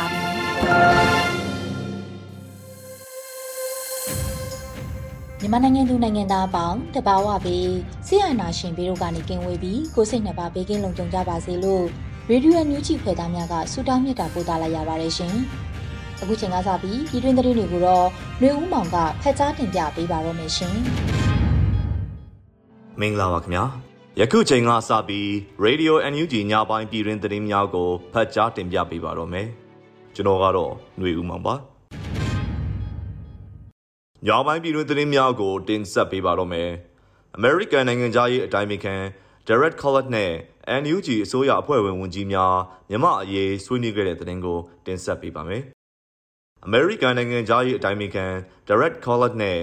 ါပြီ မြန်မာနိုင်ငံသူနိုင်ငံသားအပေါင်းတဘာဝပြီးဆရာနာရှင်ပြီးတို့ကနေကင်းဝေးပြီးကိုစိတ်နှစ်ပါးဘေးကင်းလုံခြုံကြပါစေလို့ရေဒီယိုအန်ယူဂျီဖွယ်သားများကဆုတောင်းမြတ်တာပို့သလာရပါတယ်ရှင်။အခုချိန်ကစပြီးပြည်တွင်းသတင်းတွေကိုတော့နှွေဦးမောင်ကဖက်ကြားတင်ပြပေးပါတော့မယ်ရှင်။မင်္ဂလာပါခင်ဗျာ။ယခုချိန်ကစပြီး Radio NUG ညပိုင်းပြည်တွင်းသတင်းများကိုဖတ်ကြားတင်ပြပေးပါတော့မယ်။ ကျွန်တော်ကတော့ຫນွေဦးမောင်ပါညောင်ပိုင်းပြည်တွင်းသတင်းများကိုတင်ဆက်ပေးပါတော့မယ်။ American နိုင်ငံသားရေးအတိုင်းအခံ Derek Collett နဲ့ NUG အစိုးရအဖွဲ့ဝင်ဝန်ကြီးများမြမအရေးဆွေးနွေးခဲ့တဲ့သတင်းကိုတင်ဆက်ပေးပါမယ်။ American နိုင်ငံသားရေးအတိုင်းအခံ Derek Collett နဲ့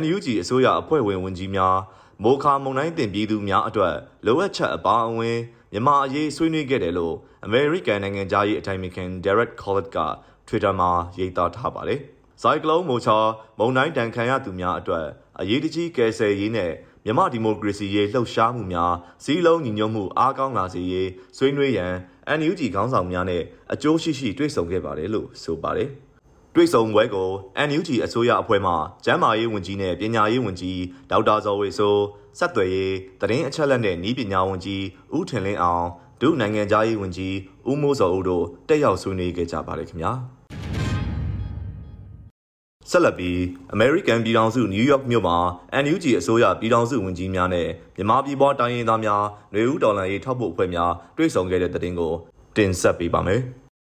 NUG အစိုးရအဖွဲ့ဝင်ဝန်ကြီးများမိုခါမုံတိုင်းတင်ပြည်သူများအတွက်လိုအပ်ချက်အပါအဝင် မြန်မာအရေးဆွေးနွေးခဲ့တယ်လို့အမေရိကန်နိုင်ငံသားရေးအထိုင်အခံ Derek Collett က Twitter မှာရေးသားထားပါတယ်။ဆိုင်ကလုန်းမိုချာမုန်တိုင်းတန်ခံရသူများအတွက်အရေးတကြီးကယ်ဆယ်ရေးနဲ့မြန်မာဒီမိုကရေစီရေးလှုပ်ရှားမှုများစီးလုံးညီညွတ်မှုအားကောင်းလာစေရေးဆွေးနွေးရန် NUG ခေါင်းဆောင်များနဲ့အကျိုးရှိရှိတွေ့ဆုံခဲ့ပါတယ်လို့ဆိုပါတယ်။တွေ့ဆုံပွဲကို NUG အစိုးရအဖွဲ့မှကျန်းမာရေးဝန်ကြီးနဲ့ပညာရေးဝန်ကြီးဒေါက်တာဇော်ဝေဆိုး ဆက်သွယ်ရေးသတင်းအချက်အလက်နဲ့ဤပညာဝန်ကြီးဦးထင်လင်းအောင်ဒုနိုင်ငံသားရေးဝန်ကြီးဦးမိုးစောဦးတို့တက်ရောက်ဆွေးနွေးခဲ့ကြပါတယ်ခင်ဗျာဆက်လက်ပြီး American ပြည်ထောင်စု New York မြို့မှာ NUG အစိုးရပြည်ထောင်စုဝန်ကြီးများနဲ့မြန်မာပြည်ပေါ်တိုင်းရင်းသားများຫນွေဦးဒေါ်လာရေးထောက်ပို့အဖွဲ့များတွေ့ဆုံခဲ့တဲ့တဲ့တင်ကိုတင်ဆက်ပေးပါမယ်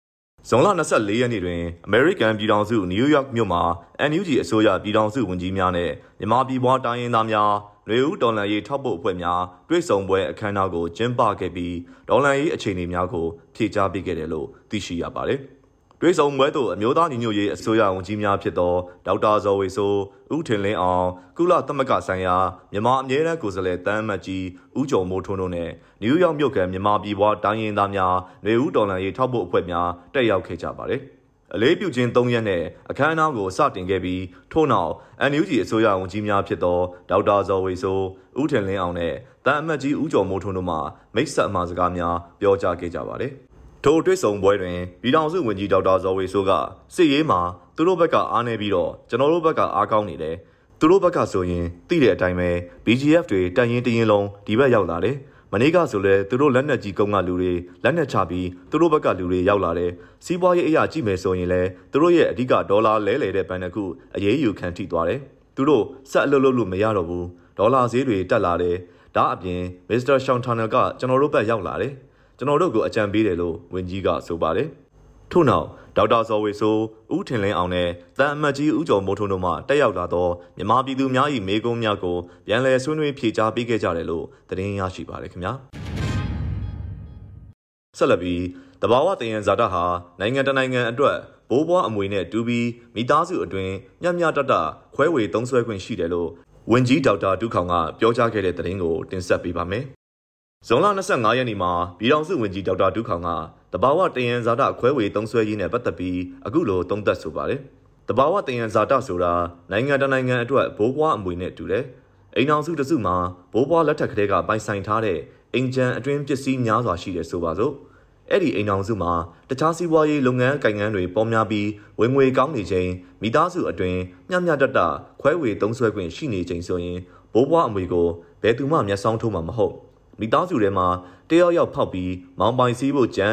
။ဇွန်လ24ရက်နေ့တွင် American ပြည်ထောင်စု New York မြို့မှာ NUG အစိုးရပြည်ထောင်စုဝန်ကြီးများနဲ့မြန်မာပြည်ပေါ်တိုင်းရင်းသားများ နွေဦးဒေါ်လာရေးထောက်ပို့အဖွဲ့များတွဲဆောင်ပွဲအခမ်းအနားကိုကျင်းပခဲ့ပြီးဒေါ်လာရေးအခြေအနေများကိုဖြေကြားပေးခဲ့တယ်လို့သိရှိရပါတယ်။တွဲဆောင်ပွဲသို့အမျိုးသားညီညွတ်ရေးအစိုးရဝန်ကြီးများဖြစ်သောဒေါက်တာဇော်ဝေဆိုးဦးထင်လင်းအောင်ကုလသမဂ္ဂဆိုင်ရာမြန်မာအမြဲတမ်းကိုယ်စားလှယ်တမ်းမတ်ကြီးဦးကျော်မိုးထွန်းတို့နဲ့နယူးယောက်မြို့ကမြန်မာပြည်ပွားတိုင်းရင်းသားများနွေဦးဒေါ်လာရေးထောက်ပို့အဖွဲ့များတက်ရောက်ခဲ့ကြပါတယ်။ အလေးပြုခြင်း၃ရက်နဲ့အခမ်းအနားကိုစတင်ခဲ့ပြီးထို့နောက် NUG အစိုးရဝန်ကြီးများဖြစ်သောဒေါက်တာဇော်ဝေဆိုးဦးထင်လင်းအောင်နဲ့တန်အမတ်ကြီးဦးကျော်မိုးထွန်းတို့မှမိတ်ဆက်အမှာစကားများပြောကြားခဲ့ကြပါတယ်။ထိုတွေ့ဆုံပွဲတွင်ပြည်ထောင်စုဝန်ကြီးဒေါက်တာဇော်ဝေဆိုးကစစ်ရေးမှာသူတို့ဘက်ကအားနေပြီးတော့ကျွန်တော်တို့ဘက်ကအားကောင်းနေတယ်။သူတို့ဘက်ကဆိုရင်သိတဲ့အတိုင်းပဲ BGF တွေတန်ရင်တရင်လုံးဒီဘက်ရောက်လာတယ်။ မနေ့ကဆိုလဲသူတို့လက်နက်ကြီးကုန်းကလူတွေလက်နက်ချပြီးသူတို့ဘက်ကလူတွေရောက်လာတယ်စီးပွားရေးအရာကြည့်မယ်ဆိုရင်လဲသူတို့ရဲ့အဓိကဒေါ်လာလဲလှယ်တဲ့ဘဏ်တစ်ခုအရေးယူခံထိသွားတယ်သူတို့ဆက်အလုပ်လုပ်လို့မရတော့ဘူးဒေါ်လာဈေးတွေတက်လာတယ်ဒါအပြင်မစ္စတာရှောင်းထာနယ်ကကျွန်တော်တို့ဘက်ရောက်လာတယ်ကျွန်တော်တို့ကိုအကြံပေးတယ်လို့ဝန်ကြီးကဆိုပါတယ် ထို့နောက်ဒေါက်တာဇော်ဝေဆိုးဦးထင်လင်းအောင်နဲ့တန်အမတ်ကြီးဦးကျော်မိုးထွန်းတို့မှတက်ရောက်လာသောမြန်မာပြည်သူများ၏မေကုန်းများကိုပြန်လည်ဆွေးနွေးဖြေကြားပေးခဲ့ကြတယ်လို့သတင်းရရှိပါတယ်ခင်ဗျာဆက်လက်ပြီးတဘာဝတယံဇာတဟာနိုင်ငံတနိုင်ငံအတွက်ဘိုးဘွားအမွေနဲ့တူပြီးမိသားစုအတွင်းမျှမျှတတခွဲဝေသုံးစွဲခွင့်ရှိတယ်လို့ဝန်ကြီးဒေါက်တာဒုခောင်ကပြောကြားခဲ့တဲ့သတင်းကိုတင်ဆက်ပေးပါမယ်ဇွန်လ25ရက်နေ့မှာပြည်ထောင်စုဝန်ကြီးဒေါက်တာဒုခောင်က တဘာဝတယံဇာတခွဲဝေသုံးစွဲရေးနဲ့ပတ်သက်ပြီးအခုလိုသုံးသပ်ဆိုပါတယ်။တဘာဝတယံဇာတဆိုတာနိုင်ငံတနိုင်ငံအတွက်ဘိုးဘွားအမွေနဲ့တူတယ်။အိမ်အောင်စုတစုမှာဘိုးဘွားလက်ထက်ကလေးကပိုင်ဆိုင်ထားတဲ့အိမ်ချမ်းအတွင်းပစ္စည်းများစွာရှိတယ်ဆိုပါစို့။အဲ့ဒီအိမ်အောင်စုမှာတခြားစီးပွားရေးလုပ်ငန်းကိုင်ငန်းတွေပေါ်များပြီးဝင်ငွေကောင်းနေချိန်မိသားစုအတွင်းမျှမျှတတခွဲဝေသုံးစွဲခွင့်ရှိနေချိန်ဆိုရင်ဘိုးဘွားအမွေကိုဘယ်သူမှမျက်စောင်းထိုးမှာမဟုတ်မိသားစုထဲမှာတယောက်ယောက်ဖောက်ပြီးမောင်ပိုင်စည်းဖို့ကြံ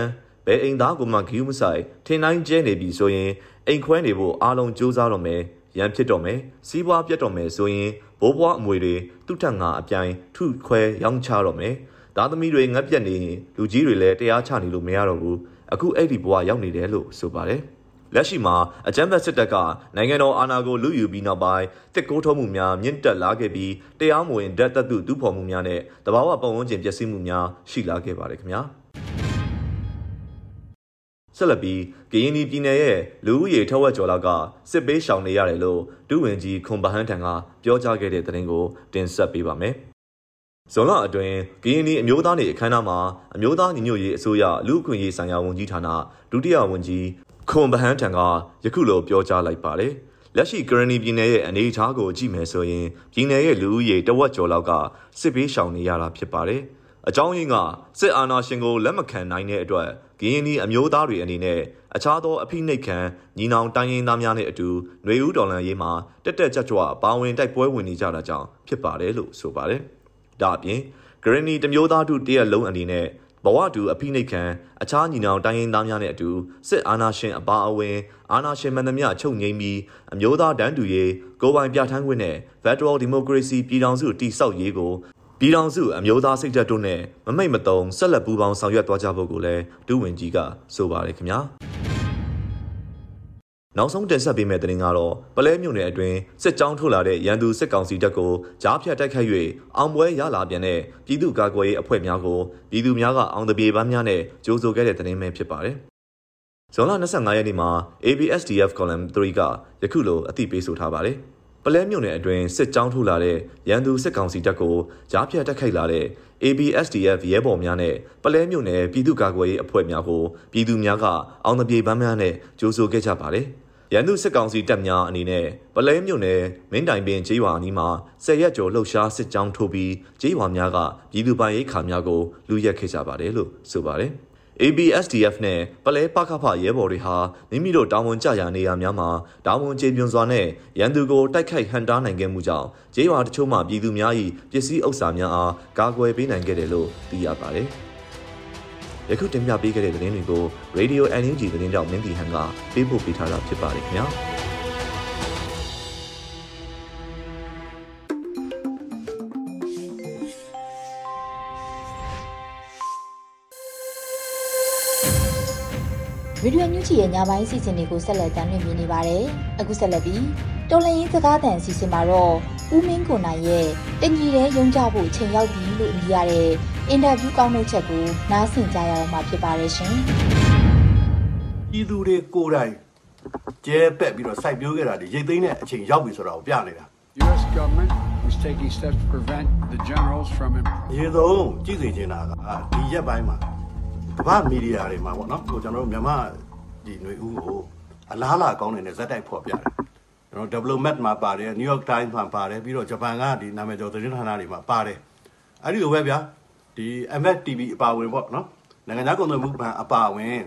ဘယ်အိမ်သားကိုမှဂယူးမဆိုင်ထင်တိုင်းကျဲနေပြီဆိုရင်အိမ်ခွဲနေဖို့အားလုံးစူးစမ်းတော့မယ်ရန်ဖြစ်တော့မယ်စီးပွားပြတ်တော့မယ်ဆိုရင်ဘိုးဘွားအမွေတွေသူ့ထက်ငါအပြိုင်ထုခွဲရောင်းချတော့မယ်သားသမီးတွေငတ်ပြတ်နေရင်လူကြီးတွေလည်းတရားချနေလို့မရတော့ဘူးအခုအဲ့ဒီဘဝရောက်နေတယ်လို့ဆိုပါတယ်လက်ရှိမှာအကြမ်းဖက်စစ်တပ်ကနိုင်ငံတော်အာဏာကိုလူယူပြီးနောက်ပိုင်းတစ်ကိုးထုံးမှုများမြင့်တက်လာခဲ့ပြီးတရားမဝင်ဓာတ်သက်သူတူဖော်မှုများနဲ့တဘာဝပတ်ဝန်းကျင်ပျက်စီးမှုများရှိလာခဲ့ပါတယ်ခင်ဗျာ ဆက်လက်ပြီးကရင်ပြည်နယ်ရဲ့လူဦးရေထက်ဝက်ကျော်လောက်ကစစ်ပေးရှောင်နေရတယ်လို့ဒုဝန်ကြီးခွန်ပဟန်းထံကပြောကြားခဲ့တဲ့သတင်းကိုတင်ဆက်ပေးပါမယ်ဇွန်လအတွင်းကရင်ပြည်အမျိုးသားနေအခမ်းအနားမှာအမျိုးသားညီညွတ်ရေးအစိုးရလူ့အခွင့်အရေးဆိုင်ရာဝန်ကြီးဌာနဒုတိယဝန်ကြီးခွန်ပဟန်းထံကယခုလိုပြောကြားလိုက်ပါတယ်လက်ရှိကရနီပြည်နယ်ရဲ့အနေအထားကိုကြည့်မယ်ဆိုရင်ပြည်နယ်ရဲ့လူဦးရေတဝက်ကျော်လောက်ကစစ်ပေးရှောင်နေရတာဖြစ်ပါတယ်။အကြောင်းရင်းကစစ်အာဏာရှင်ကိုလက်မခံနိုင်တဲ့အတွက် ကရင်ဒီအမျိုးသားတွေအနေနဲ့အခြားသောအဖိနှိတ်ခံညီနောင်တိုင်းရင်းသားများနဲ့အတူຫນွေဦးတော်လှန်ရေးမှာတက်တက်ကြွကြွပါဝင်တိုက်ပွဲဝင်နေကြတာကြောင့်ဖြစ်ပါတယ်လို့ဆိုပါတယ်။ဒါအပြင်ဂရနီတမျိုးသားတို့တရက်လုံးအနေနဲ့ဘဝတူအဖိနှိတ်ခံအခြားညီနောင်တိုင်းရင်းသားများနဲ့အတူစစ်အာဏာရှင်အပါအဝင်အာဏာရှင်မှန်သမျှချုပ်ငိမ့်ပြီးအမျိုးသားတန်းတူရေးကိုယ်ပိုင်ပြဋ္ဌာန်းခွင့်နဲ့ Federal Democracy ပြည်ထောင်စုတည်ဆောက်ရေးကို ပြည်ထောင်စုအမျိုးသားစိတ်ဓာတ်တို့နဲ့မမိတ်မတုံဆက်လက်ပူးပေါင်းဆောင်ရွက်သွားကြဖို့ကိုလည်းဒုဝန်ကြီးကဆိုပါတယ်ခင်ဗျာနောက်ဆုံးတင်ဆက်ပေးမယ့်သတင်းကတော့ပလဲမြို့နယ်အတွင်းစစ်ကြောင်းထုတ်လာတဲ့ရန်သူစစ်ကောင်စီတပ်ကိုကြားဖြတ်တိုက်ခိုက်၍အောင်ပွဲရလာပြန်တဲ့ပြည်သူ့ကာကွယ်ရေးအဖွဲ့များကိုပြည်သူများကအောင်တပြေပန်းများနဲ့ကြိုးဆိုခဲ့တဲ့သတင်းပဲဖြစ်ပါတယ်။ဇွန်လ25ရက်နေ့မှာ ABSDF column 3ကယခုလိုအသိပေးဆိုထားပါတယ်။ ပလဲမြို့နယ်အတွင်းစစ်ကြောင်းထုတ်လာတဲ့ရန်သူစစ်ကောင်စီတပ်ကိုကြားဖြတ်တိုက်ခိုက်လာတဲ့ ABSDF ရဲဘော်များနဲ့ပလဲမြို့နယ်ပြည်သူ့ကာကွယ်ရေးအဖွဲ့များကိုပြည်သူများကအောင်တပြေပန်းများနဲ့ကြိုးဆိုခဲ့ကြပါတယ်။ရန်သူစစ်ကောင်စီတပ်များအနေနဲ့ပလဲမြို့နယ်မင်းတိုင်ပင်ကျေးရွာအနီးမှာဆယ်ရက်ကျော်လှုပ်ရှားစစ်ကြောင်းထိုးပြီးကျေးရွာများကပြည်သူပိုင်ရိတ်ခါများကိုလူရက်ခဲ့ကြပါတယ်လို့ဆိုပါတယ်။ ABSDF နဲ့ပလဲပခဖရဲဘော်တွေဟာမိမိတို့တာဝန်ကျရာနေရာများမှာတာဝန်ကျေပြွန်စွာနဲ့ရန်သူကိုတိုက်ခိုက်ဟန်တားနိုင်ခဲ့မှုကြောင့်ကျေးရွာတချို့မှပြည်သူများ၏ပစ္စည်းဥစ္စာများအားကာကွယ်ပေးနိုင်ခဲ့တယ်လို့သိရပါတယ်။ယခုတင်ပြပေးခဲ့တဲ့သတင်းတွေကို Radio NUG သတင်းကြောင့်မင်းတီဟန်ကပေးပို့ပေးထားတာဖြစ်ပါတယ်ခင်ဗျာ ဗီဒီယိုညွှန်ကြည့်ရဲ့ညပိုင်းစီစဉ်တွေကိုဆက်လက်တင်ပြနေပါတယ်။အခုဆက်လက်ပြီးတော်လရင်စကားသံစီစဉ်မှာတော့ဦးမင်းကိုနိုင်ရဲ့တညီတဲ့ရုံကြဖို့ချိန်ရောက်ပြီလို့အမည်ရတဲ့အင်တာဗျူးကောင်းတဲ့ချက်ကိုနားဆင်ကြရတော့မှာဖြစ်ပါတယ်ရှင်။ပြည်သူတွေကိုယ်တိုင်ကျဲပက်ပြီးတော့စိုက်ပျိုးခဲ့တာဒီရိတ်သိမ်းတဲ့အချိန်ရောက်ပြီဆိုတာကိုပြနေတာ US government was taking steps to prevent the generals from ရေဆုံးကြည့်စေချင်တာကဒီရက်ပိုင်းမှာ ကမ္ဘာမီဒီယာတွေမှာပေါ့နော်ဟိုကျွန်တော်တို့မြန်မာဒီຫນွေဦးကိုအလားလာကောင်းနေတဲ့ဇက်တိုက်ဖော်ပြတယ်ကျွန်တော် development မှာပါတယ် New York Times မှာပါတယ်ပြီးတော့ဂျပန်ကဒီနာမည်ကျော်သတင်းဌာနတွေမှာပါတယ်အဲ့ဒီလိုပဲဗျာဒီ MFTV အပါဝင်ပေါ့နော်နိုင်ငံခြားကုန်သွယ်မှုဘဏ်အပါဝင်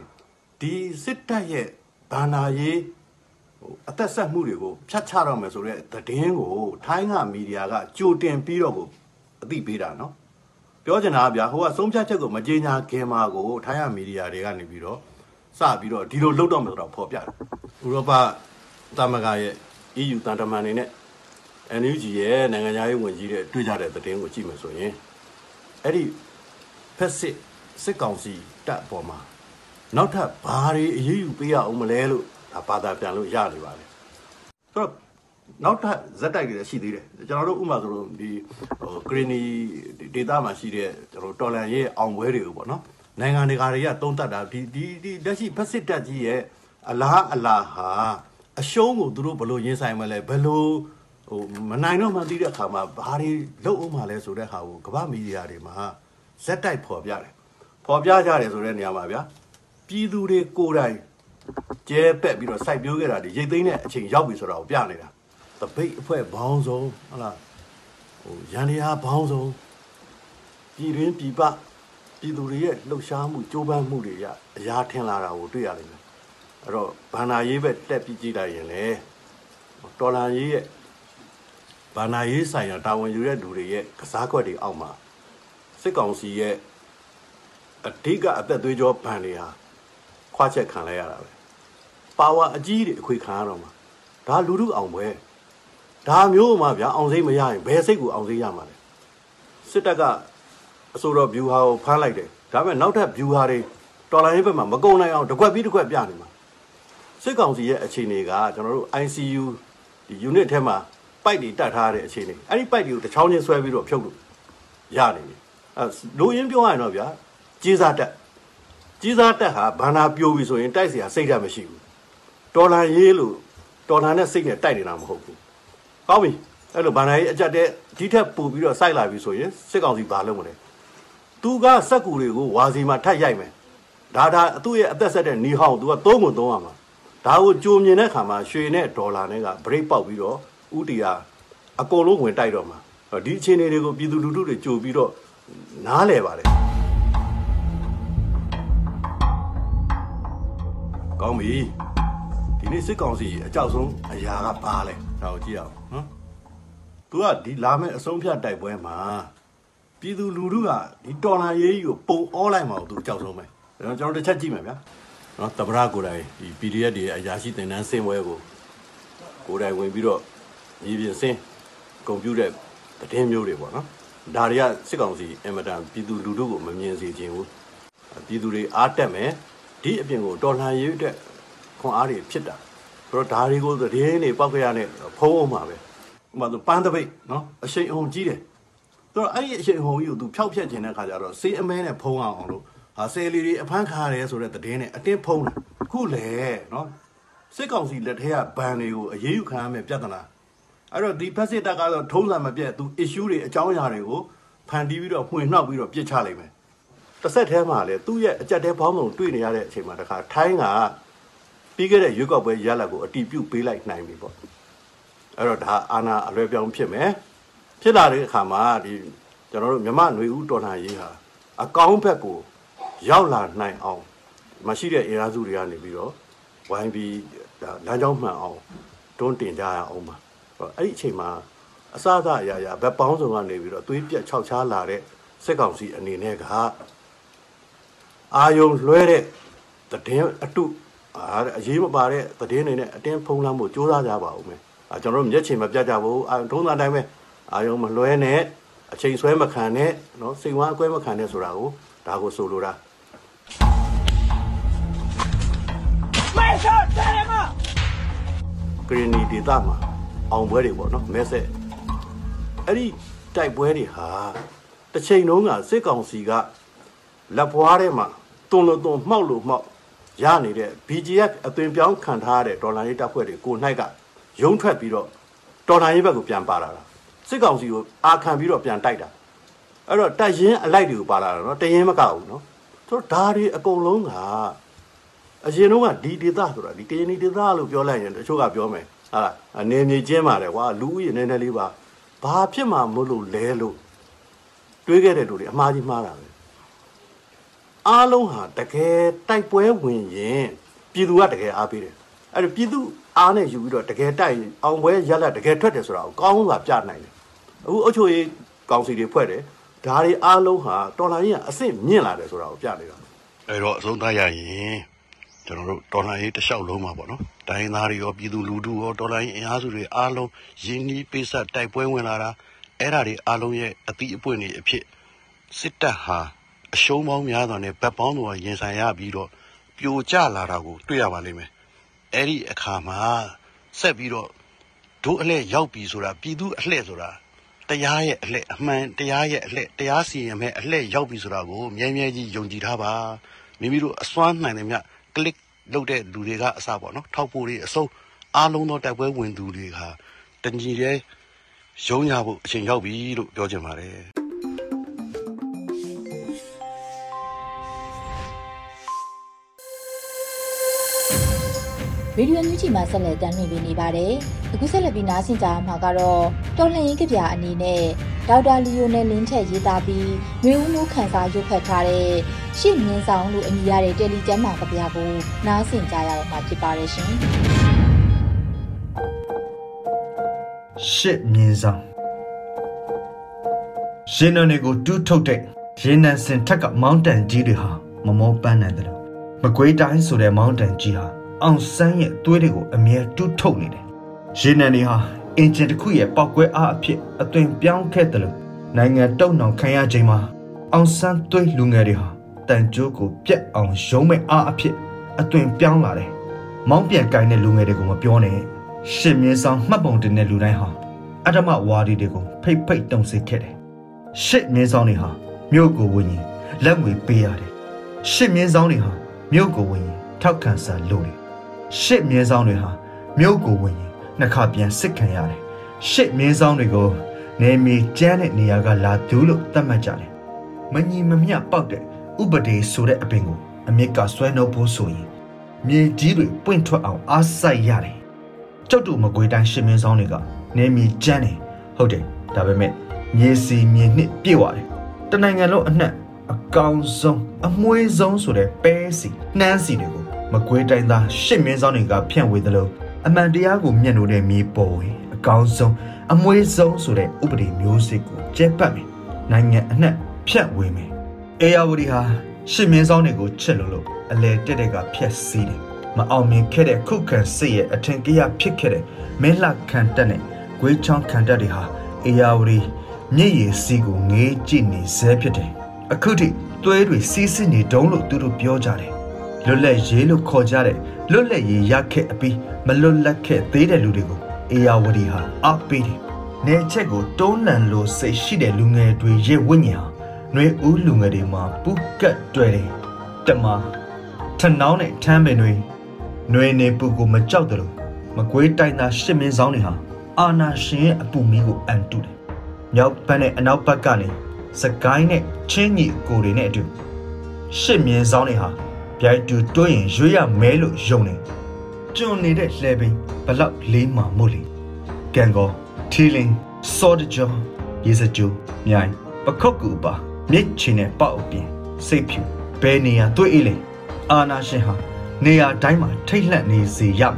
ဒီစစ်တပ်ရဲ့ဘာနာရေးဟိုအသက်ဆက်မှုတွေကိုဖြတ်ချတော့မယ်ဆိုတော့သတင်းကိုထိုင်းကမီဒီယာကကြိုတင်ပြီးတော့ကိုအသိပေးတာနော် ပြောချင်တာကဗျာဟိုကဆုံးဖြတ်ချက်ကိုမကြေညာခင်မှာကိုထိုင်းကမီဒီယာတွေကနေပြီးတော့စပြီးတော့ဒီလိုလှုပ်တော့မယ်ဆိုတော့ဖော်ပြတယ်ဥရောပသမဂ္ဂရဲ့ EU တန်တမန်တွေနဲ့ NUG ရဲ့နိုင်ငံသားရေးဝန်ကြီးတွေတွေ့ကြတဲ့သတင်းကိုကြည့်မယ်ဆိုရင်အဲ့ဒီဖက်စစ်စစ်ကောင်စီတပ်အပေါ်မှာနောက်ထပ်ဘာတွေအရေးယူပေးရအောင်မလဲလို့ဒါဘာသာပြန်လို့ရနေပါလေဆိုတော့ နောက်ထပ်ဇက်တိုက်တွေရှိသေးတယ်ကျွန်တော်တို့ဥမာဆိုလို့ဒီဟိုဂရီနီဒေတာမှာရှိတဲ့ကျွန်တော်တော်လန်ရဲ့အောင်ပွဲတွေကိုပေါ့နော်နိုင်ငံတကာတွေကတုံးတက်တာဒီဒီဒီလက်ရှိဖက်စစ်တပ်ကြီးရဲ့အလားအလာဟာအရှုံးကိုသူတို့ဘယ်လိုရင်ဆိုင်မလဲဘယ်လိုဟိုမနိုင်တော့မှသိတဲ့အခါမှာဘာတွေလုပ်အောင်မလဲဆိုတဲ့ဟာကိုကမ္ဘာမီဒီယာတွေမှာဇက်တိုက်ဖော်ပြတယ်ဖော်ပြကြတယ်ဆိုတဲ့နေရာမှာဗျာပြည်သူတွေကိုယ်တိုင်ကျဲပက်ပြီးတော့စိုက်ပျိုးခဲ့တာဒီရိတ်သိမ်းတဲ့အချိန်ရောက်ပြီဆိုတာကိုပြနေတာ တပိတ်အဖွဲ့ဘောင်းဆုံးဟုတ်လားဟိုရန်ရာဘောင်းဆုံးပြည်တွင်းပြည်ပပြည်သူတွေရဲ့လှုပ်ရှားမှုကြိုးပမ်းမှုတွေရအရာထင်လာတာကိုတွေ့ရလိမ့်မယ်အဲ့တော့ဘာနာရေးပဲတက်ပြီးကြည့်လိုက်ရင်လေတော်လန်ရေးရဲ့ဘာနာရေးဆိုင်ရာတာဝန်ယူတဲ့လူတွေရဲ့ကစားကွက်တွေအောက်မှာစစ်ကောင်စီရဲ့အဓိကအသက်သွေးကြောဗန်တွေဟာခွာချက်ခံလိုက်ရတာပဲပါဝါအကြီးတွေအခွေခံရတော့မှာဒါလူလူအောင်ပွဲ ဒါမျိုးမှဗျာအောင်စိတ်မရရင်ဘယ်စိတ်ကိုအောင်စိတ်ရမှာလဲစစ်တပ်ကအစိုးရဘျူဟာကိုဖမ်းလိုက်တယ်ဒါပေမဲ့နောက်ထပ်ဘျူဟာတွေတော်လိုင်းဘက်မှာမကုံနိုင်အောင်တကွက်ပြီးတကွက်ပြနေမှာစစ်ကောင်စီရဲ့အခြေအနေကကျွန်တော်တို့ ICU ဒီ unit ထဲမှာပိုက်တွေတတ်ထားတဲ့အခြေအနေအဲ့ဒီပိုက်တွေကိုတစ်ချောင်းချင်းဆွဲပြီးတော့ဖြုတ်လို့ရနေပြီအဲလိုရင်းပြောရရင်တော့ဗျာကြီးစားတက်ကြီးစားတက်ဟာဘာနာပြိုးပြီဆိုရင်တိုက်เสียစိတ်ဓာတ်မရှိဘူးတော်လန်ရေးလို့တော်လန်နဲ့စိတ်နဲ့တိုက်နေတာမဟုတ်ဘူး ကောင်းပြီအဲ့လိုဘာနာရေးအကြက်တဲ့ဒီထက်ပိုပြီးတော့စိုက်လာပြီဆိုရင်စစ်ကောင်စီဘာလုပ်မလဲသူကစက်ကူတွေကိုဝါစီမှာထတ်ရိုက်မယ်ဒါဒါသူ့ရဲ့အသက်ဆက်တဲ့နီဟောင်းသူကသုံးကိုသုံးရမှာဒါကိုကြိုမြင်တဲ့ခါမှာရွှေနဲ့ဒေါ်လာနဲ့ကဘရိတ်ပေါက်ပြီးတော့ဥတီယာအကုန်လုံးဝင်တိုက်တော့မှာဒီအခြေအနေတွေကိုပြည်သူလူထုတွေကြိုပြီးတော့နားလဲပါတယ်ကောင်းပြီဒီနေ့စစ်ကောင်စီအကြောက်ဆုံးအရာကပါလဲဒါကိုကြည့်အောင်နော် သူကဒီလာမဲ့အဆုံးဖြတ်တိုက်ပွဲမှာပြည်သူလူထုကဒီတော်လာရေးကြီးကိုပုံအောလိုက်မှာကိုသူအကြောက်ဆုံးပဲကျွန်တော်တို့တစ်ချက်ကြည့်မယ်ဗျာနော်တပရကိုယ်တိုင်ဒီ PDF တွေအရာရှိတင်တန်းစင်ပွဲကိုကိုယ်တိုင်ဝင်ပြီးတော့ရည်ပြင်စင်းကွန်ပျူတာသတင်းမျိုးတွေပေါ့နော်ဒါတွေကစစ်ကောင်စီအင်မတန်ပြည်သူလူထုကိုမမြင်စေခြင်းဘူးပြည်သူတွေအားတက်မယ်ဒီအပြင်ကိုတော်လှန်ရေးအတွက်ခွန်အားတွေဖြစ်တာဆိုတော့ဒါတွေကိုသတင်းတွေပောက်ကြရနဲ့ဖုံးအောင်ပါပဲ ဥပမာဆိုပန်းတပိတ်နော်အရှိန်အောင်ကြီးတယ်ဆိုတော့အဲ့ဒီအရှိန်အောင်ကြီးကိုသူဖျောက်ဖျက်ခြင်းတဲ့ခါကျတော့စေးအမဲနဲ့ဖုံးအောင်အောင်လို့ဟာဆယ်လီတွေအဖမ်းခါရတယ်ဆိုတဲ့သတင်းနဲ့အတင်းဖုံးတယ်ခုလေနော်စစ်ကောင်စီလက်ထက်ကဘန်တွေကိုအရေးယူခံရမယ်ပြဿနာအဲ့တော့ဒီဖက်စစ်တပ်ကတော့ထုံးစံမပြတ်သူ issue တွေအကြောင်းအရာတွေကိုဖန်တီးပြီးတော့မှွေနှောက်ပြီးတော့ပြစ်ချလိုက်မယ်တစ်ဆက်တည်းမှာလေသူ့ရဲ့အကြက်တဲဘောင်းစုံတွေ့နေရတဲ့အချိန်မှာတခါထိုင်းကပြီးခဲ့တဲ့ရွေးကောက်ပွဲရလဒ်ကိုအတီးပြုတ်ပေးလိုက်နိုင်ပြီပေါ့ အဲ့တော့ဒါအာနာအလွဲပြောင်းဖြစ်မယ်ဖြစ်လာတဲ့အခါမှာဒီကျွန်တော်တို့မြမຫນွေဦးတော်လှန်ရေးဟာအကောင်းဘက်ကိုရောက်လာနိုင်အောင်မရှိတဲ့အင်အားစုတွေကနေပြီးတော့ဝိုင်းပြီးဒါလမ်းကြောင်းမှန်အောင်တွန်းတင်ကြရအောင်ပါအဲ့ဒီအချိန်မှာအစအစအရာရာဘက်ပေါင်းစုံကနေပြီးတော့သွေးပြက်ခြောက်ခြားလာတဲ့စစ်ကောင်စီအနေနဲ့ကအာယုံလွှဲတဲ့တည်င်းအတုအာအရေးမပါတဲ့တည်င်းတွေနဲ့အတင်းဖုံးလမ်းဖို့ကြိုးစားကြပါဦးမယ်အာ ကျွန်တော်တို့မျက်ခြေမပြတ်ကြဘူးအာထုံးသားတိုင်းပဲအာယုံမလွှဲနဲ့အချိန်ဆွဲမခံနဲ့နော်စိတ်ဝမ်းအကွဲမခံနဲ့ဆိုတာကိုဒါကိုဆိုလိုတာဂရီနီဒေတာမှာအောင်ပွဲတွေပေါ့နော်မဲဆက်အဲ့ဒီတိုက်ပွဲတွေဟာတစ်ချိန်လုံးကစစ်ကောင်စီကလက်ပွားထဲမှာတွန်လို့တွန်မှောက်လို့မှောက်ရနေတဲ့ BGF အသွင်ပြောင်းခံထားရတဲ့ဒေါ်လာရေးတပ်ဖွဲ့တွေကို၌က ရုံးထွက်ပြီးတော့ဒေါ်လာရေးဘက်ကိုပြန်ပါလာတာစစ်ကောင်စီကိုအာခံပြီးတော့ပြန်တိုက်တာအဲ့တော့တိုက်ရင်အလိုက်တွေကိုပါလာတာနော်တရင်မကဘူးနော်သူတို့ဓာရီအကုန်လုံးကအရင်တော့ကဒီဒေတာဆိုတာဒီကရင်ဒေတာလို့ပြောလိုက်ရင်တချို့ကပြောမယ်ဟာအနေမြေကျင်းပါတယ်ကွာလူဦးရေနည်းနည်းလေးပါဘာဖြစ်မှာမလို့လဲလို့တွေးခဲ့တဲ့လူတွေအမှားကြီးမှားတာပဲအားလုံးဟာတကယ်တိုက်ပွဲဝင်ရင်ပြည်သူကတကယ်အားပေးတယ်အဲ့တော့ပြည်သူ အားနဲ့ယူပြီးတော့တကယ်တိုက်အောင်ပွဲရက်လက်တကယ်ထွက်တယ်ဆိုတာကိုကောင်းစွာပြနိုင်တယ်အခုအုပ်ချုပ်ရေးကောင်စီတွေဖွဲ့တယ်ဒါတွေအားလုံးဟာတော်လိုင်းကြီးကအဆင့်မြင့်လာတယ်ဆိုတာကိုပြနေတာအဲ့တော့အဆုံးသတ်ရရင်ကျွန်တော်တို့တော်လှန်ရေးတလျှောက်လုံးမှာပေါ့နော်တိုင်းသားတွေရောပြည်သူလူထုရောတော်လှန်ရေးအင်အားစုတွေအားလုံးရင်းနှီးပိဆက်တိုက်ပွဲဝင်လာတာအဲ့ဓာတွေအားလုံးရဲ့အတိအပွင့်တွေအဖြစ်စစ်တပ်ဟာအရှုံးပေါင်းများစွာနဲ့ဗတ်ပေါင်းတော်ရင်ဆိုင်ရပြီးတော့ပြိုကျလာတာကိုတွေ့ရပါလိမ့်မယ် အဲ့ဒီအခါမှာဆက်ပြီးတော့ဒုအလှည့်ရောက်ပြီဆိုတာပြည်သူအလှည့်ဆိုတာတရားရဲ့အလှည့်အမှန်တရားရဲ့အလှည့်တရားစီရင်မဲ့အလှည့်ရောက်ပြီဆိုတာကိုမြဲမြဲကြီးယုံကြည်ထားပါမိမိတို့အစွမ်းနိုင်တယ်မြတ် click လုပ်တဲ့လူတွေကအစပေါ့နော်ထောက်ပို့တွေအစုံအားလုံးသောတိုက်ပွဲဝင်သူတွေဟာတညီတဲ့ရုံးရဖို့အချိန်ရောက်ပြီလို့ပြောချင်ပါတယ် ရေဒီယိုညူချီမှာဆက်လက်တင်ပြနေပါတယ်။အခုဆက်လက်ပြီးနားဆင်ကြမှာကတော့တော်လှန်ရေးကြပြအနေနဲ့ဒေါက်တာလီယိုနယ်လင်းထက်ရေးသားပြီးမျိုးဦးမှုခန်းစားရုပ်ဖတ်ထားတဲ့ရှစ်မြင်းဆောင်လို့အမည်ရတဲ့တယ်လီကျမ်းမာကြပြကိုနားဆင်ကြရတော့မှာဖြစ်ပါတယ်ရှင်။ရှစ်မြင်းဆောင်ရှင်နန်တွေကိုတူးထုတ်တဲ့ရေနံစင်ထက်ကမောင်းတန်ကြီးတွေဟာမမောပန်းနိုင်တယ်လို့မကွေးတိုင်းဆိုတဲ့မောင်းတန်ကြီးဟာ အောင်ဆန်းရဲ့သွေးတွေကိုအမြဲတူးထုတ်နေတယ်ရေနံတွေဟာအင်ဂျင်တစ်ခုရဲ့ပောက်ကွဲအားအဖြစ်အသွင်ပြောင်းခဲ့တယ်လို့နိုင်ငံတုံနှောင်ခံရချိန်မှာအောင်ဆန်းသွေးလူငယ်တွေဟာတန်ကြိုးကိုပြက်အောင်ရုံးမဲ့အားအဖြစ်အသွင်ပြောင်းလာတယ်မောင်းပြန်ကိုင်းတဲ့လူငယ်တွေကိုမပြောနဲ့ရှစ်မြင်းဆောင်မှတ်ပုံတင်တဲ့လူတိုင်းဟာအတ္တမဝါဒီတွေကိုဖိတ်ဖိတ်တုံစေခဲ့တယ်ရှစ်မြင်းဆောင်တွေဟာမြို့ကိုဝင်ရင်လက်ငွေပေးရတယ်ရှစ်မြင်းဆောင်တွေဟာမြို့ကိုဝင်ရင်ထောက်ခံစာလုပ်တယ် ရှစ်မြင်းဆောင်တွေဟာမြို့ကိုဝင်ရင်နှစ်ခါပြန်စစ်ခံရတယ်ရှစ်မြင်းဆောင်တွေကိုနေမီကျန်းတဲ့နေရာကလာသူလို့သတ်မှတ်ကြတယ်မညီမမျှပေါက်တဲ့ဥပဒေဆိုတဲ့အပင်ကိုအမြစ်ကဆွဲနှုတ်ဖို့ဆိုရင်မြေကြီးတွေပွင့်ထွက်အောင်အားစိုက်ရတယ်ကျုပ်တို့မကွေးတိုင်းရှင်းမင်းဆောင်တွေကနေမီကျန်းတယ်ဟုတ်တယ်ဒါပေမဲ့မြေစီမြေနှစ်ပြည့်သွားတယ်တနိုင်ငံလုံးအနှံ့အကောင်ဆုံးအမွှေးဆုံးဆိုတဲ့ပဲစီနှမ်းစီတွေကို မကွေးတိုင်းသားရှစ်မင်းဆောင်တွေကဖြန့်ဝေသလိုအမှန်တရားကိုမျက်နှာနဲ့မြေပေါ်ဝင်အကောင်ဆုံးအမွှေးဆုံးဆိုတဲ့ဥပဒေမျိုးစစ်ကိုကျက်ပတ်မယ်နိုင်ငံအနှံ့ဖြန့်ဝေမယ်အေယာဝတီဟာရှစ်မင်းဆောင်တွေကိုချစ်လို့လို့အလဲတက်တဲ့ကဖြက်စီးတယ်မအောင်မြင်ခဲ့တဲ့ခုခံစစ်ရဲ့အထင်ကြီးဖြစ်ခဲ့တဲ့မင်းလှခံတက်နဲ့ဂွေးချောင်းခံတက်တွေဟာအေယာဝတီမြစ်ရည်စီးကိုငေးကြည့်နေဆဲဖြစ်တယ်အခုထိသွေးတွေစီးစစ်နေတုံးလို့သူတို့ပြောကြတယ် လွတ်လပ်ရေးလို့ခေါ်ကြတဲ့လွတ်လပ်ရေးရခဲ့အပြီးမလွတ်လပ်ခဲ့သေးတဲ့လူတွေကိုအေယာဝတီဟာအားပေးတယ်။နေချက်ကိုတုံးလန်လို့စိတ်ရှိတဲ့လူငယ်တွေရဲ့ဝိညာဉ်ဟာနှွေဦးလူငယ်တွေမှာပူကတ်တွေ့တယ်။တမထနောင်းနဲ့ထမ်းပင်တွေနှွေနေပူကိုမကြောက်တယ်လို့မကွေးတိုင်းသားရှစ်မင်းဆောင်တွေဟာအာနာရှင်ရဲ့အပူမီးကိုအန်တုတယ်။မြောက်ဘက်နဲ့အနောက်ဘက်ကနေစကိုင်းနဲ့ချင်းညီကိုတွေနဲ့အတူရှစ်မြင်းဆောင်တွေဟာ ပြိုင်တူတွင်းရင်ရွေးရမဲလို့ယုံတယ်ကျွန်းနေတဲ့လှဲပင်ဘလောက်လေးမှမို့လေကန်ကောထီလင်းစောဒကြောရေစကြိုမြိုင်ပခုတ်ကူပါမြစ်ချင်တဲ့ပေါက်အပြင်စိတ်ဖြူဘယ်နေရာတွေ့အေးလေအာနာရှင်ဟာနေရာတိုင်းမှာထိတ်လန့်နေစေရမယ်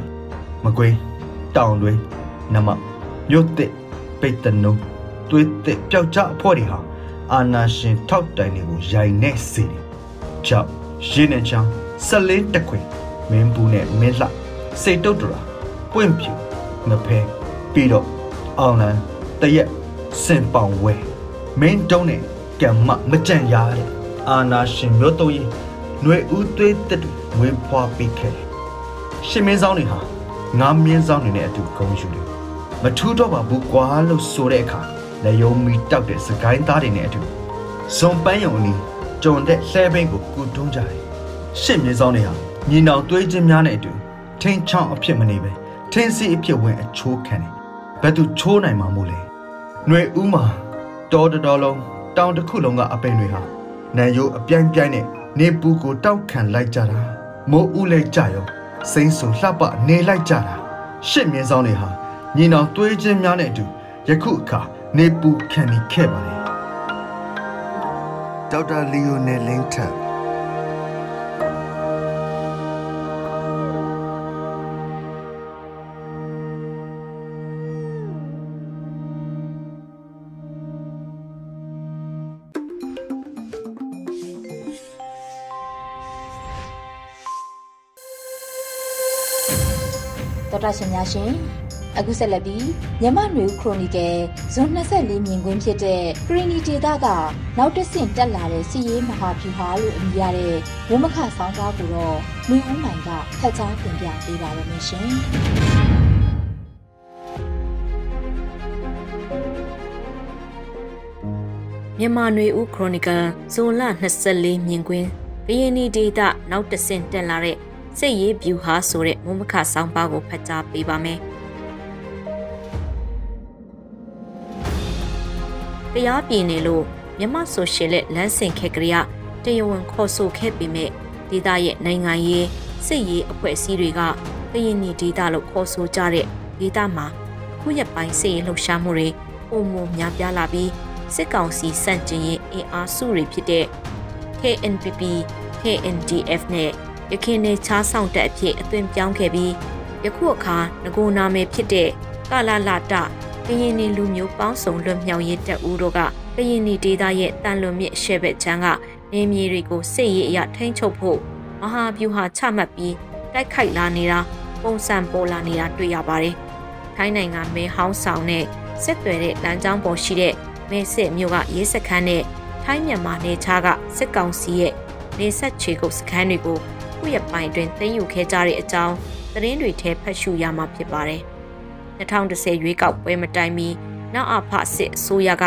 မကွေးတောင်တွေနမမြို့တစ်ပိတ်တနုံသွေးတစ်ပျောက်ကြအဖို့တွေဟာအာနာရှင်ထောက်တိုင်တွေကိုရိုင်နေစေတယ်ကြောက် ရင်းနဲ့ချောင်းဆက်လေးတက်ခွင်မင်းဘူးနဲ့မင်းလှစိတ်တုတ်တရာပွင့်ပြူမဖဲပြီးတော့အောင်လန်တရက်စင်ပောင်ဝဲမင်းတုံးနဲ့ကံမမကြံ့ရတဲ့အာနာရှင်မျိုးတုံးရင်ຫນွေဦးသွေးတက်တွေဝင်းဖွာပြီးခဲ့တယ်ရှင်မင်းဆောင်တွေဟာငါးမြင်းဆောင်တွေနဲ့အတူဂုံယူတယ်မထူးတော့ပါဘူးကွာလို့ဆိုတဲ့အခါလက်ယုံမီတောက်တဲ့စကိုင်းသားတွေနဲ့အတူဇွန်ပန်းယုံအနီး ကြုံတဲ့လှဲဘိန်းကိုကူတွန်းကြတယ်ရှစ်မြင်းဆောင်တွေဟာညီနောင်သွေးချင်းများနဲ့အတူထင်းချောင်းအဖြစ်မနေပဲထင်းစီအဖြစ်ဝင်အချိုးခံတယ်ဘယ်သူချိုးနိုင်မှာမို့လဲຫນွေဦးမှာတော်တော်လုံးတောင်တစ်ခုလုံးကအပင်တွေဟာနန်ရိုးအပြိုင်ပြိုင်နဲ့နေပူကိုတောက်ခံလိုက်ကြတာမိုးဦးလဲကြရောစိမ့်ဆူလှပနေလိုက်ကြတာရှစ်မြင်းဆောင်တွေဟာညီနောင်သွေးချင်းများနဲ့အတူယခုအခါနေပူခံနေခဲ့ပါတယ် ဒေါက်တာလီယိုနယ်လင်းထက်တော်တာရှင်များရှင် အခုဆက်လက်ပြီးမြမနွေခရိုနီကယ်ဇွန်24မြင်ကွင်းဖြစ်တဲ့ခရီနီဒေတာကနောက်တစ်ဆင့်တက်လာတဲ့စီရေးမဟာဗျူဟာလို့အမည်ရတဲ့ဝမခဆောင်းကားကိုတော့လူဦးနိုင်ကဖတ်ကြားတင်ပြပေးပါရမရှင်မြန်မာနွေဦးခရိုနီကယ်ဇွန်လ24မြင်ကွင်းကရင်နီဒေတာနောက်တစ်ဆင့်တက်လာတဲ့စိတ်ရေးဗျူဟာဆိုတဲ့မုံမခဆောင်းပါးကိုဖတ်ကြားပေးပါမယ်။ တရားပြည်နေလို့မြမဆိုရှယ်လက်လမ်းစဉ်ခက်ကလေးကတရားဝင်ခေါ်ဆိုခဲ့ပေမဲ့ဒေသရဲ့နိုင်ငံရေးစစ်ရေးအဖွဲ့အစည်းတွေကကရင်နီဒေသလို့ခေါ်ဆိုကြတဲ့ဒေသမှာခုရက်ပိုင်းစစ်ရေးလှုပ်ရှားမှုတွေပုံမများပြားလာပြီးစစ်ကောင်စီစန့်ကျင်ရေးအင်အားစုတွေဖြစ်တဲ့ KNPP, KNDF နဲ့ရခိုင်နယ်ချားဆောင်တက်အဖြစ်အသွင်ပြောင်းခဲ့ပြီးယခုအခါငကိုနာမည်ဖြစ်တဲ့ကာလာလာတက ရင်နီလူမျိုးပေါင်းစုံလွတ်မြောက်ရေးတပ်ဦးတို့ကကရင်နီဒေသရဲ့တန်လွန်မြစ်ရှေ့ဘက်ချမ်းကနေမြေတွေကိုစစ်ရေးအရထိန်းချုပ်ဖို့မဟာဗျူဟာချမှတ်ပြီးတိုက်ခိုက်လာနေတာပုံစံပေါ်လာနေတာတွေ့ရပါတယ်။ထိုင်းနိုင်ငံမဲဟောင်းဆောင်နဲ့ဆက်သွယ်တဲ့လမ်းကြောင်းပေါ်ရှိတဲ့မဲစစ်မြို့ကရေးစခန်းနဲ့ထိုင်းမြန်မာနယ်ခြားကစစ်ကောင်စီရဲ့နေဆက်ချေကုတ်စခန်းတွေကိုခုရပိုင်းတွင်သိမ်းယူခဲ့ကြတဲ့အကြောင်းသတင်းတွေထဲဖတ်ရှုရမှာဖြစ်ပါတယ်။ 2010ရွေးကောက်ပွဲမတိုင်မီနောက်အဖစစ်အစိုးရက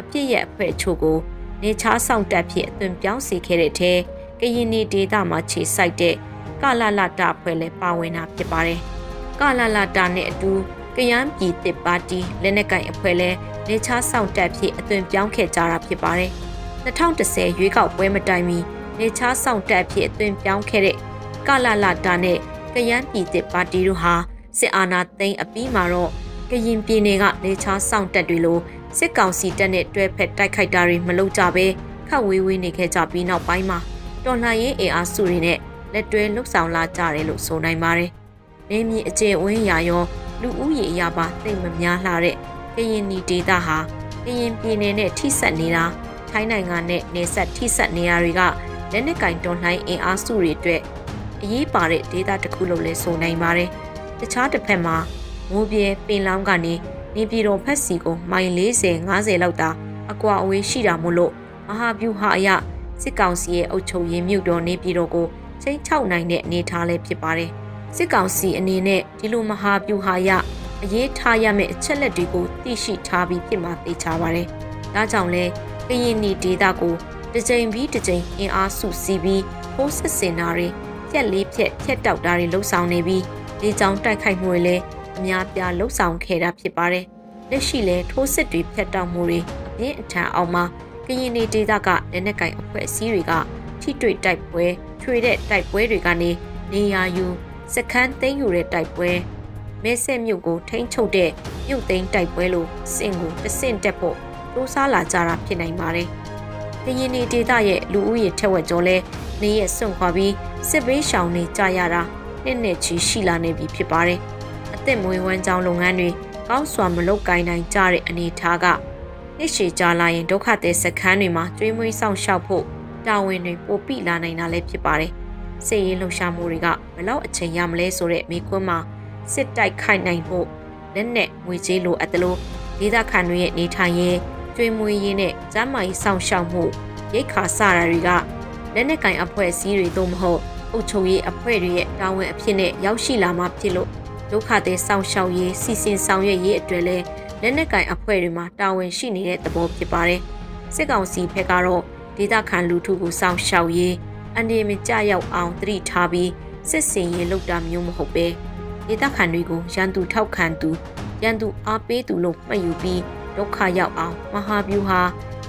အပြစ်ရဲ့အဖွဲ့အချို့ကိုနေချားဆောင်တက်ဖြစ်အသွင်ပြောင်းစေခဲ့တဲ့ထဲကရင်နေဒေတာမှာခြေစိုက်တဲ့ကလလတာဖွဲ့လည်းပါဝင်တာဖြစ်ပါတယ်။ကလလတာနဲ့အတူကယန်းပြည်တစ်ပါတီလက်နက်ကင်အဖွဲ့လည်းနေချားဆောင်တက်ဖြစ်အသွင်ပြောင်းခဲ့ကြတာဖြစ်ပါတယ်။2010ရွေးကောက်ပွဲမတိုင်မီနေချားဆောင်တက်ဖြစ်အသွင်ပြောင်းခဲ့တဲ့ကလလတာနဲ့ကယန်းပြည်တစ်ပါတီတို့ဟာ စစ်အာဏာသိမ်းအပြီးမှာတော့ကရင်ပြည်နယ်ကနေချားဆောင်တက်တွေလိုစစ်ကောင်စီတပ်နဲ့တွဲဖက်တိုက်ခိုက်တာတွေမလုပ်ကြဘဲခတ်ဝေးဝေးနေခဲ့ကြပြီးနောက်ပိုင်းမှာတော်လှန်ရေးအင်အားစုတွေနဲ့လက်တွဲလှုပ်ဆောင်လာကြတယ်လို့ဆိုနိုင်ပါတယ်။နေမြေအခြေအဝင်းရာရောလူဦးရေအရာပါသိမများလှတဲ့ကရင်နီဒေသဟာကရင်ပြည်နယ်နဲ့ထိစပ်နေတာထိုင်းနိုင်ငံနဲ့နေဆက်ထိစပ်နေရာတွေကလက်နက်ကင်တော်လှန်အင်အားစုတွေအတွက်အရေးပါတဲ့ဒေသတစ်ခုလို့လည်းဆိုနိုင်ပါတယ်။ တခြားတစ်ဖက်မှာမိုးပြဲပင်လောင်းကနေနေပြည်တော်ဖက်စီကိုမိုင်40 50လောက်သာအကွာအဝေးရှိတာမို့လို့မဟာဗျူဟာအရစစ်ကောင်စီရဲ့အုပ်ချုပ်ရေးမြို့တော်နေပြည်တော်ကိုချိန်ချောက်နိုင်တဲ့အနေအထားလည်းဖြစ်ပါတယ်။စစ်ကောင်စီအနေနဲ့ဒီလိုမဟာဗျူဟာအရအရေးထားရမယ့်အချက်လက်တွေကိုသိရှိထားပြီးဖြစ်မှသိချပါတယ်။ဒါကြောင့်လဲကရင်နီဒေတာကိုတစ်ကြိမ်ပြီးတစ်ကြိမ်အင်အားစုစည်းပြီးပိုးစစ်စင်တာတွေဖြက်လေးဖြက်ဖြက်တောက်တာတွေလှုပ်ဆောင်နေပြီး ဒီကြောင်တိုက်ခိုက်မှုတွေလည်းအများပြားလှုပ်ဆောင်ခဲ့တာဖြစ်ပါတယ်။လက်ရှိလဲထိုးစစ်တွေဖြတ်တောက်မှုတွေအပြင်းအထန်အောင်မှာကရင်နေဒေသကလက်နက်ကင်အဖွဲ့အစည်းတွေကထိတွေ့တိုက်ပွဲထွေတဲ့တိုက်ပွဲတွေကနေနေရာယူစခန်းသိမ်းယူတဲ့တိုက်ပွဲမဲဆက်မြို့ကိုထိန်းချုပ်တဲ့မြို့သိမ်းတိုက်ပွဲလို့စင်ကိုတဆင့်တက်ဖို့တိုးစားလာကြတာဖြစ်နိုင်ပါတယ်။ကရင်နေဒေသရဲ့လူဦးရေထက်ဝက်ကျော်လဲနေရစွန့်ခွာပြီးစစ်ဘေးရှောင်နေကြရတာ နှစ်နှစ်ချီရှိလာနေပြီဖြစ်ပါတယ်။အသက်မွေးဝမ်းကြောင်းလုပ်ငန်းတွေကောင်းစွာမလုပ်ကိုင်နိုင်ကြတဲ့အနေအထားကနှစ်ရှည်ကြာလာရင်ဒုက္ခသည်စခန်းတွေမှာကျွေးမွေးဆောင်ရှောက်ဖို့တာဝန်တွေပိုပိလာနိုင်တာလည်းဖြစ်ပါတယ်။စစ်ရေးလှုပ်ရှားမှုတွေကဘလောက်အချိန်ရမလဲဆိုတဲ့မိခွန်းမှာစစ်တိုက်ခိုက်နိုင်ဖို့လက်နက်ငွေကြေးလိုအပ်တယ်လို့ဒေသခံတွေရဲ့နေထိုင်ရေးကျွေးမွေးရေးနဲ့ကျန်းမာရေးဆောင်ရှောက်မှုရိတ်ခါစတာတွေကလက်နက်ကင်အဖွဲ့အစည်းတွေသို့မဟုတ် အုပ်ချုပ်ရေးအဖွဲ့တွေရဲ့တာဝန်အဖြစ်နဲ့ရောက်ရှိလာမှဖြစ်လို့ဒုက္ခသည်ဆောင်ရှောက်ရေးစီစဉ်ဆောင်ရွက်ရေးအတွက်လည်းလက်နက်ကင်အဖွဲ့တွေမှာတာဝန်ရှိနေတဲ့သဘောဖြစ်ပါတယ်။စစ်ကောင်စီဘက်ကတော့ဒေသခံလူထုကိုစောင့်ရှောက်ရေးအနေမကျရောက်အောင်တတိထားပြီးစစ်စင်ရေးလုပ်တာမျိုးမဟုတ်ပဲဒေသခံတွေကိုရန်သူထောက်ခံသူရန်သူအားပေးသူလို့မှတ်ယူပြီးဒုက္ခရောက်အောင်မဟာဗျူဟာ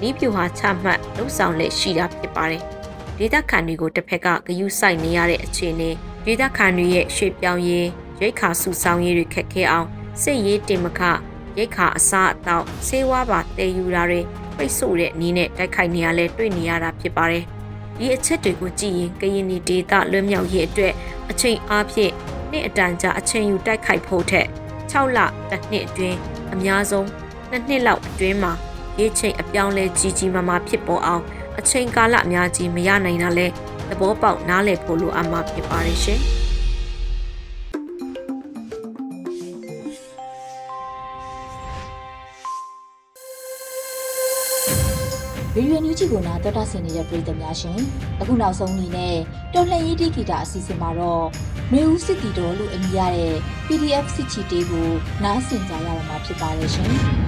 နီးပြူဟာချမှတ်လှုပ်ဆောင်လက်ရှိတာဖြစ်ပါတယ် ဒေသခံတွေကိုတစ်ဖက်ကဂယုစိုက်နေရတဲ့အခြေအနေဒေသခံတွေရဲ့ရွှေ့ပြောင်းရေးရိတ်ခါစုဆောင်ရေးတွေခက်ခဲအောင်စစ်ရေးတင်မခရိတ်ခါအစားအသောက်ဆေးဝါးပါတည်ယူတာတွေပိတ်ဆို့တဲ့နီးနဲ့တိုက်ခိုက်နေရလဲတွေ့နေရတာဖြစ်ပါတယ်။ဒီအချက်တွေကိုကြည့်ရင်ကရင်နီဒေသလွတ်မြောက်ရေးအတွက်အချိန်အားဖြင့်နှစ်အတန်ကြာအချိန်ယူတိုက်ခိုက်ဖို့ထက်6လတစ်နှစ်အတွင်းအများဆုံးနှစ်နှစ်လောက်အတွင်းမှာရေးချိန်အပြောင်းလဲကြီးကြီးမားမားဖြစ်ပေါ်အောင် အချိန်ကာလအများကြီးမရနိုင်တာလဲသဘောပေါက်နားလည်ဖို့လိုအပ်မှာဖြစ်ပါတယ်ရှင်။ရေရွယ်ညူးချီကိုနာတော်တာဆင်နေတဲ့ပြည်သူများရှင်အခုနောက်ဆုံးအနေနဲ့တော်လှန်ရေးတိဂီတာအစီအစဉ်မှာတော့မျိုးဦးစစ်တီတော်လို့အမည်ရတဲ့ PDF စစ်ချီတေးကိုနားဆင်ကြရတော့မှာဖြစ်ပါတယ်ရှင်